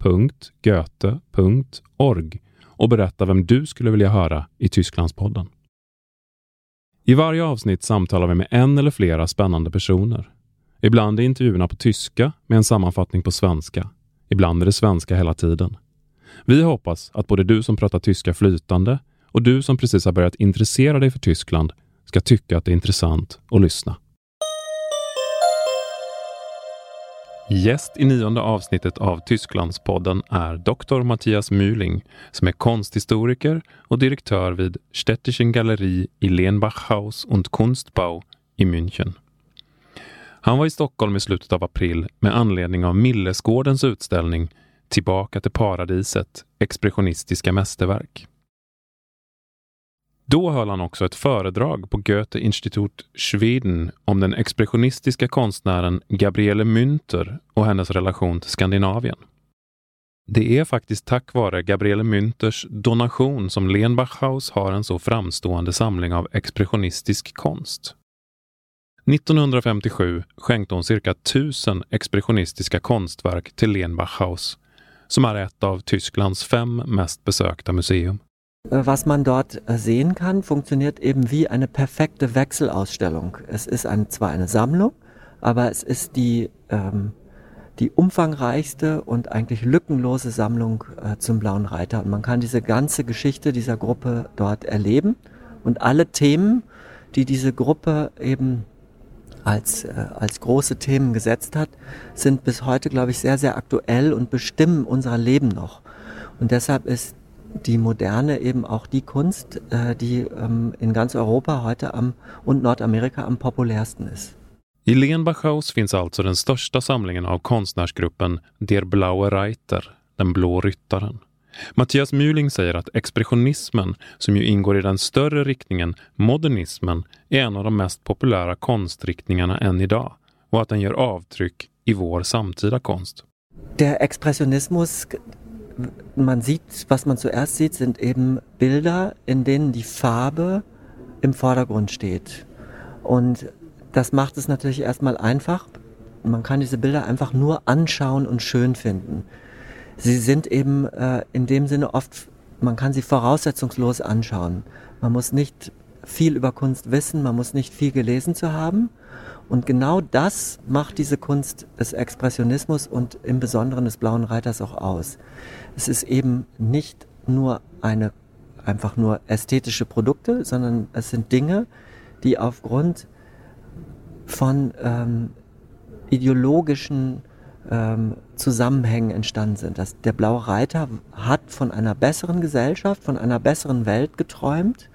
www.goethe.org och berätta vem du skulle vilja höra i Tysklandspodden. I varje avsnitt samtalar vi med en eller flera spännande personer. Ibland är intervjuerna på tyska med en sammanfattning på svenska. Ibland är det svenska hela tiden. Vi hoppas att både du som pratar tyska flytande och du som precis har börjat intressera dig för Tyskland ska tycka att det är intressant att lyssna. Gäst i nionde avsnittet av Tysklandspodden är Dr. Mattias Mühling som är konsthistoriker och direktör vid Städtischen Galerie i Lenbachhaus und Kunstbau i München. Han var i Stockholm i slutet av april med anledning av Millesgårdens utställning Tillbaka till paradiset, expressionistiska mästerverk. Då höll han också ett föredrag på Goethe Institut Schweden om den expressionistiska konstnären Gabriele Münter och hennes relation till Skandinavien. Det är faktiskt tack vare Gabriele Münters donation som Lenbachhaus har en så framstående samling av expressionistisk konst. 1957 skänkte hon cirka tusen expressionistiska konstverk till Lenbachhaus, som är ett av Tysklands fem mest besökta museum. Äh, was man dort äh, sehen kann, funktioniert eben wie eine perfekte Wechselausstellung. Es ist ein, zwar eine Sammlung, aber es ist die, ähm, die umfangreichste und eigentlich lückenlose Sammlung äh, zum Blauen Reiter. Und man kann diese ganze Geschichte dieser Gruppe dort erleben und alle Themen, die diese Gruppe eben als, äh, als große Themen gesetzt hat, sind bis heute, glaube ich, sehr, sehr aktuell und bestimmen unser Leben noch. Und deshalb ist die Moderne eben auch die Kunst, äh, die ähm, in ganz Europa heute am, und Nordamerika am populärsten ist. I Lenbachhaus finns alltså den största samlingen av konstnärsgruppen Der Blaue Reiter, den blå ryttaren. Mattias Mühling säger att expressionismen, som ju ingår i den större riktningen modernismen, är en av de mest populära konstriktningarna än idag och att den gör avtryck i vår samtida konst. Der Expressionismus man sieht, was man zuerst sieht, sind eben Bilder, in denen die Farbe im Vordergrund steht. Und das macht es natürlich erstmal einfach. Man kann diese Bilder einfach nur anschauen und schön finden. Sie sind eben äh, in dem Sinne oft, man kann sie voraussetzungslos anschauen. Man muss nicht viel über Kunst wissen, man muss nicht viel gelesen zu haben. Und genau das macht diese Kunst des Expressionismus und im Besonderen des Blauen Reiters auch aus. Es ist eben nicht nur eine einfach nur ästhetische Produkte, sondern es sind Dinge, die aufgrund von ähm, ideologischen ähm, Zusammenhängen entstanden sind. Das, der Blaue Reiter hat von einer besseren Gesellschaft, von einer besseren Welt geträumt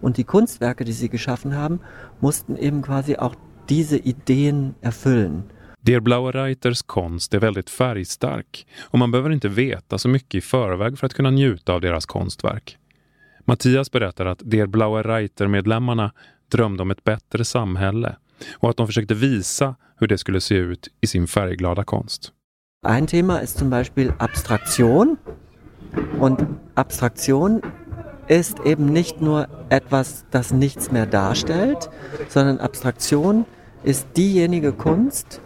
und die Kunstwerke, die sie geschaffen haben, mussten eben quasi auch diese Ideen erfüllen. Der Blaue Reiters konst är väldigt färgstark och man behöver inte veta så mycket i förväg för att kunna njuta av deras konstverk. Mattias berättar att Der Blaue Reiter-medlemmarna drömde om ett bättre samhälle och att de försökte visa hur det skulle se ut i sin färgglada konst. Ein Thema ist zum Beispiel Abstraktion. Und Abstraktion ist eben nicht nur etwas, das nichts mehr darstellt, sondern Abstraktion ist diejenige Kunst,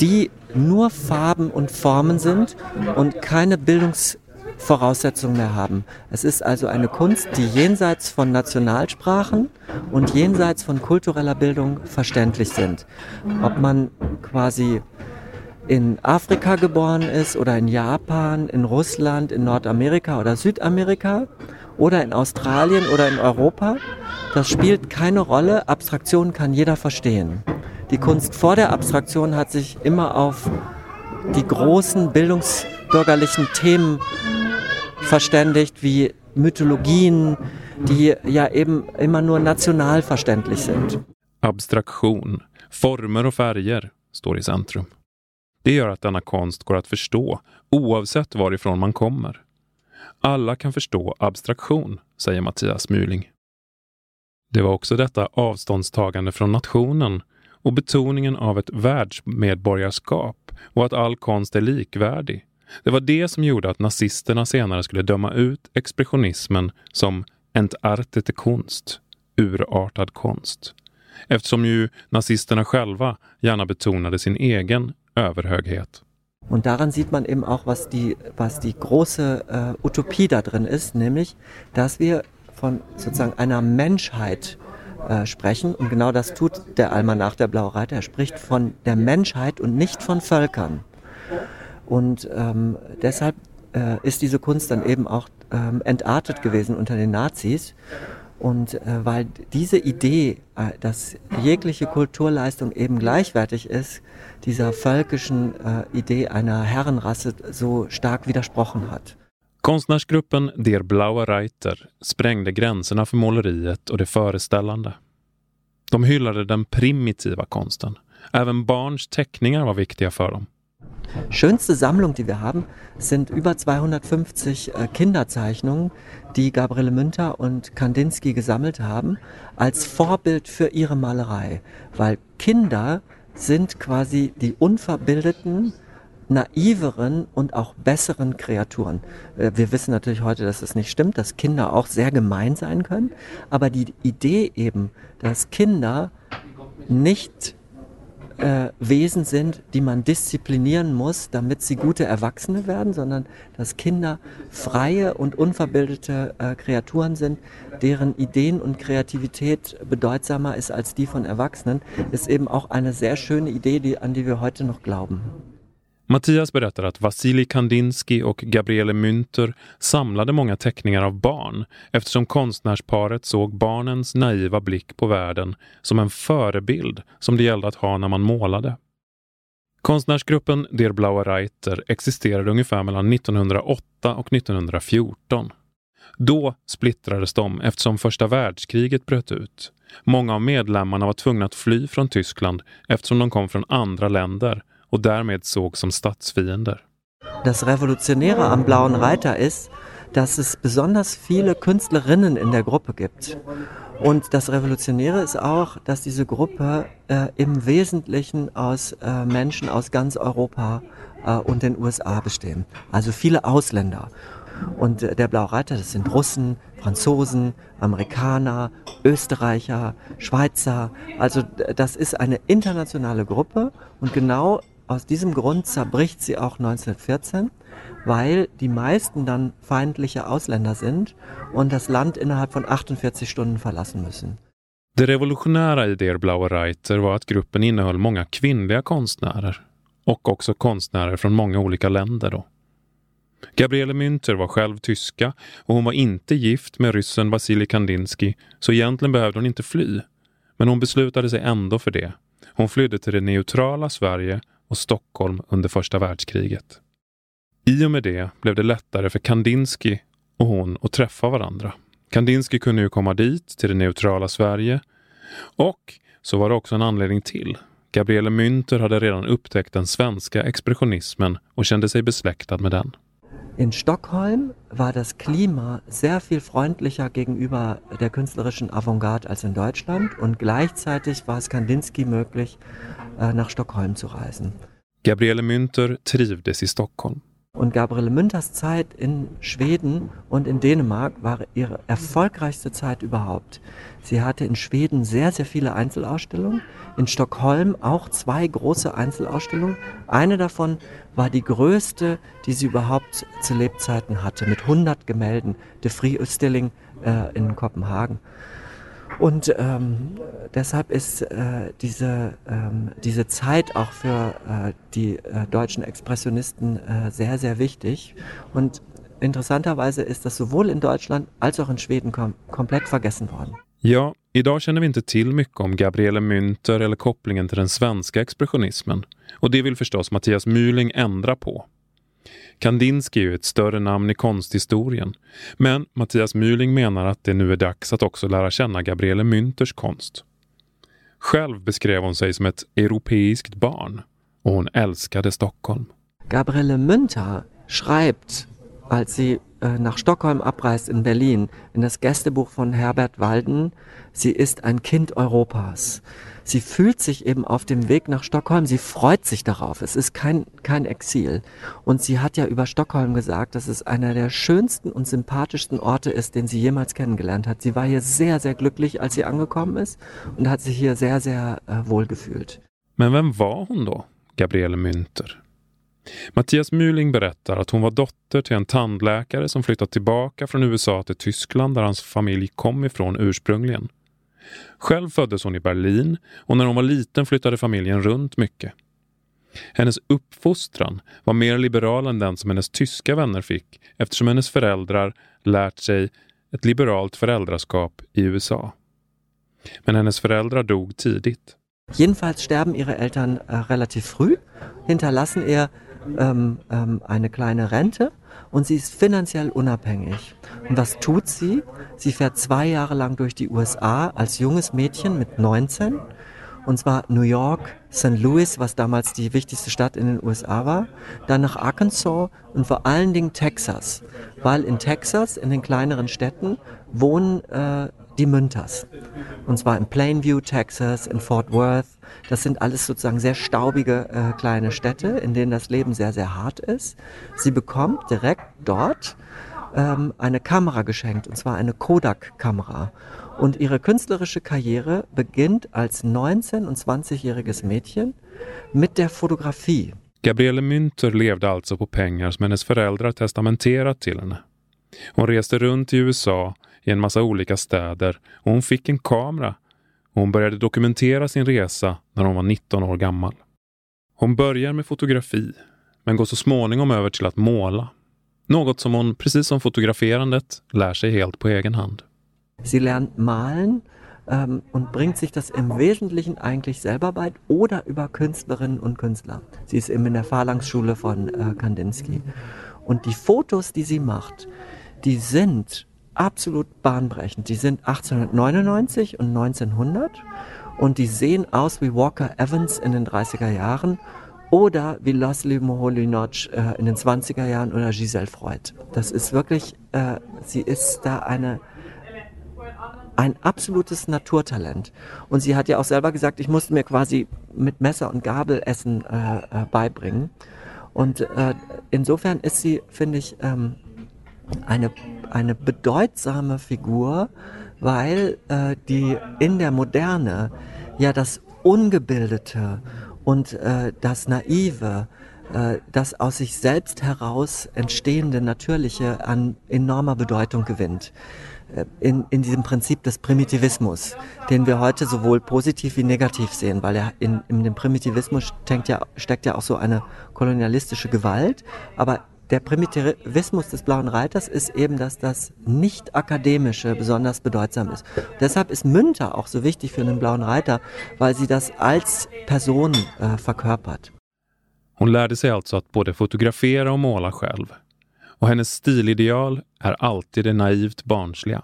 die nur Farben und Formen sind und keine Bildungsvoraussetzungen mehr haben. Es ist also eine Kunst, die jenseits von Nationalsprachen und jenseits von kultureller Bildung verständlich sind. Ob man quasi in Afrika geboren ist oder in Japan, in Russland, in Nordamerika oder Südamerika oder in Australien oder in Europa, das spielt keine Rolle. Abstraktion kann jeder verstehen. Die Kunst vor der Abstraktion hat sich immer auf die großen bildungsbürgerlichen Themen verständigt, wie Mythologien, die ja eben immer nur national verständlich sind. Abstraktion, former och färger står i centrum. Det gör att denna konst går att förstå oavsett varifrån man kommer. Alla kan förstå abstraktion, säger Mattias Myling. Det var också detta avståndstagande från nationen och betoningen av ett världsmedborgarskap och att all konst är likvärdig. Det var det som gjorde att nazisterna senare skulle döma ut expressionismen som entartete konst, urartad konst. Eftersom ju nazisterna själva gärna betonade sin egen överhöghet. Und daran sieht man eben auch, was die, was die große äh, Utopie da drin ist, nämlich, dass wir von sozusagen einer Menschheit äh, sprechen. Und genau das tut der Almanach der Blaue Reiter. Er spricht von der Menschheit und nicht von Völkern. Und ähm, deshalb äh, ist diese Kunst dann eben auch ähm, entartet gewesen unter den Nazis. Und äh, weil diese Idee, äh, dass jegliche Kulturleistung eben gleichwertig ist, dieser völkischen äh, Idee einer Herrenrasse so stark widersprochen hat. Konstnärsgruppen Der Blaue Reiter sprängde gränserna för måleriet och det föreställande. De hyllade den primitiva konsten. Även barns teckningar var viktiga för dem. Schönste Sammlung, die wir haben, sind über 250 äh, Kinderzeichnungen, die Gabriele Münter und Kandinsky gesammelt haben, als Vorbild für ihre Malerei. Weil Kinder sind quasi die unverbildeten, naiveren und auch besseren Kreaturen. Äh, wir wissen natürlich heute, dass es nicht stimmt, dass Kinder auch sehr gemein sein können, aber die Idee eben, dass Kinder nicht äh, Wesen sind, die man disziplinieren muss, damit sie gute Erwachsene werden, sondern dass Kinder freie und unverbildete äh, Kreaturen sind, deren Ideen und Kreativität bedeutsamer ist als die von Erwachsenen, ist eben auch eine sehr schöne Idee, die, an die wir heute noch glauben. Mattias berättar att Vasilij Kandinsky och Gabriele Münter samlade många teckningar av barn eftersom konstnärsparet såg barnens naiva blick på världen som en förebild som det gällde att ha när man målade. Konstnärsgruppen Der Blaue Reiter existerade ungefär mellan 1908 och 1914. Då splittrades de eftersom första världskriget bröt ut. Många av medlemmarna var tvungna att fly från Tyskland eftersom de kom från andra länder och därmed sågs som statsfiender. Das Revolutionäre am Blauen Reiter ist, dass es besonders viele Künstlerinnen in der Gruppe gibt. Und das Revolutionäre ist auch, dass diese Gruppe äh, im Wesentlichen aus äh, Menschen aus ganz Europa äh, und den USA bestehen. Also viele Ausländer. Und äh, der Blaue Reiter, das sind Russen, Franzosen, Amerikaner, Österreicher, Schweizer. Also das ist eine internationale Gruppe und genau aus diesem Grund zerbricht sie auch 1914, weil die meisten dann feindliche Ausländer sind und das Land innerhalb von 48 Stunden verlassen müssen. Det revolutionära i Der Blaue Reiter var att gruppen innehöll många kvinnliga konstnärer och också konstnärer från många olika länder. Då. Gabriele Münter var själv tyska och hon var inte gift med ryssen Vasilij Kandinsky så egentligen behövde hon inte fly. Men hon beslutade sig ändå för det. Hon flydde till det neutrala Sverige och Stockholm under första världskriget. I och med det blev det lättare för Kandinsky och hon att träffa varandra. Kandinsky kunde ju komma dit, till det neutrala Sverige. Och så var det också en anledning till. Gabriele Münter hade redan upptäckt den svenska expressionismen och kände sig besläktad med den. In Stockholm war das Klima sehr viel freundlicher gegenüber der künstlerischen Avantgarde als in Deutschland und gleichzeitig war es Kandinsky möglich, äh, nach Stockholm zu reisen. Gabriele Münter trivdes i Stockholm. Und Gabriele Münters Zeit in Schweden und in Dänemark war ihre erfolgreichste Zeit überhaupt. Sie hatte in Schweden sehr, sehr viele Einzelausstellungen, in Stockholm auch zwei große Einzelausstellungen. Eine davon war die größte, die sie überhaupt zu Lebzeiten hatte, mit 100 Gemälden, De Free Utstilling äh, in Kopenhagen. Und ähm, deshalb ist äh, diese, ähm, diese Zeit auch für äh, die äh, deutschen Expressionisten äh, sehr, sehr wichtig. Und interessanterweise ist das sowohl in Deutschland als auch in Schweden kom komplett vergessen worden. Ja, idag känner vi inte till mycket om Gabriele Münter eller kopplingen till den svenska expressionismen. Och det vill förstås Mattias Myling ändra på. Kandinsky är ju ett större namn i konsthistorien. Men Mattias Myling menar att det nu är dags att också lära känna Gabriele Münters konst. Själv beskrev hon sig som ett europeiskt barn och hon älskade Stockholm. Gabriele Münter schreibt, als sie äh, nach Stockholm abreist in Berlin, in das Gästebuch von Herbert Walden, sie ist ein Kind Europas. Sie fühlt sich eben auf dem Weg nach Stockholm, sie freut sich darauf. Es ist kein, kein Exil. Und sie hat ja über Stockholm gesagt, dass es einer der schönsten und sympathischsten Orte ist, den sie jemals kennengelernt hat. Sie war hier sehr, sehr glücklich, als sie angekommen ist und hat sich hier sehr, sehr äh, wohl gefühlt. Men vem var hon Gabriele Münter? Mattias Mühling berättar att hon var dotter till en tandläkare som flyttat tillbaka från USA till Tyskland där hans familj kom ifrån ursprungligen. Själv föddes hon i Berlin och när hon var liten flyttade familjen runt mycket. Hennes uppfostran var mer liberal än den som hennes tyska vänner fick eftersom hennes föräldrar lärt sig ett liberalt föräldraskap i USA. Men hennes föräldrar dog tidigt. Jedenfalls sterben ihre Eltern äh, relativ früh, hinterlassen ihr ähm, ähm, eine kleine Rente und sie ist finanziell unabhängig. Und was tut sie? Sie fährt zwei Jahre lang durch die USA als junges Mädchen mit 19 und zwar New York, St. Louis, was damals die wichtigste Stadt in den USA war, dann nach Arkansas und vor allen Dingen Texas, weil in Texas, in den kleineren Städten, wohnen äh, die Münters. Und zwar in Plainview, Texas, in Fort Worth. Das sind alles sozusagen sehr staubige äh, kleine Städte, in denen das Leben sehr, sehr hart ist. Sie bekommt direkt dort ähm, eine Kamera geschenkt, und zwar eine Kodak-Kamera. Und ihre künstlerische Karriere beginnt als 19- und 20-jähriges Mädchen mit der Fotografie. Gabriele Münter levde alltså på pengar som hennes föräldrar testamenterat till henne. Hon reste runt i USA i en massa olika städer och hon fick en kamera och hon började dokumentera sin resa när hon var 19 år gammal. Hon börjar med fotografi, men går så småningom över till att måla. Något som hon, precis som fotograferandet, lär sig helt på egen hand. Sie lernt malen ähm, und bringt sich das im Wesentlichen eigentlich selber bei oder über Künstlerinnen und Künstler. Sie ist eben in der Phalanxschule von äh, Kandinsky. Und die Fotos, die sie macht, die sind absolut bahnbrechend. Die sind 1899 und 1900 und die sehen aus wie Walker Evans in den 30er Jahren oder wie Laszlo Moholy-Nagy äh, in den 20er Jahren oder Giselle Freud. Das ist wirklich, äh, sie ist da eine ein absolutes Naturtalent. Und sie hat ja auch selber gesagt, ich musste mir quasi mit Messer und Gabel Essen äh, äh, beibringen. Und äh, insofern ist sie, finde ich, ähm, eine, eine bedeutsame Figur, weil äh, die in der Moderne ja das Ungebildete und äh, das Naive, äh, das aus sich selbst heraus entstehende Natürliche an enormer Bedeutung gewinnt. Äh, in, in diesem Prinzip des Primitivismus, den wir heute sowohl positiv wie negativ sehen, weil er in, in dem Primitivismus steckt ja, steckt ja auch so eine kolonialistische Gewalt, aber der Primitivismus des Blauen Reiters ist eben, dass das Nicht-Akademische besonders bedeutsam ist. Deshalb ist Münter auch so wichtig für den Blauen Reiter, weil sie das als Person äh, verkörpert. Hon lärde sig alltså att både fotografera och måla själv. Och hennes stilideal är alltid det naivt barnsliga.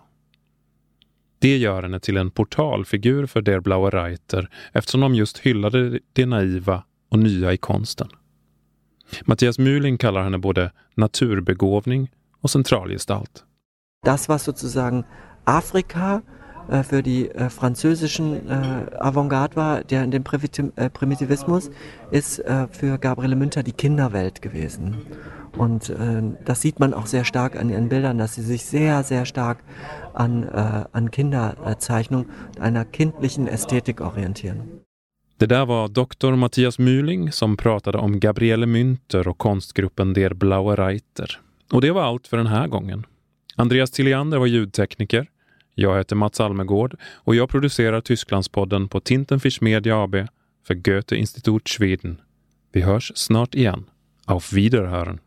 Det gör henne till en portalfigur för Der Blaue Reiter eftersom de just hyllade det naiva och nya i konsten. Mattias Mühling kallar henne både naturbegåvning och centralgestalt. Das was sozusagen Afrika äh, für die äh, französischen äh, Avantgarde war, der in dem äh, Primitivismus, ist äh, für Gabriele Münter die Kinderwelt gewesen. Und äh, das sieht man auch sehr stark an ihren Bildern, dass sie sich sehr, sehr stark an, an Kinderzeichnung, einer kindlichen Ästhetik orientieren. Det där var doktor Mattias Myling som pratade om Gabriele Münter och konstgruppen Der Blaue Reiter. Och det var allt för den här gången. Andreas Tilliander var ljudtekniker. Jag heter Mats Almegård och jag producerar Tysklandspodden på Tintenfisch Media AB för Goethe Institut Schweden. Vi hörs snart igen. Auf Wiederhören!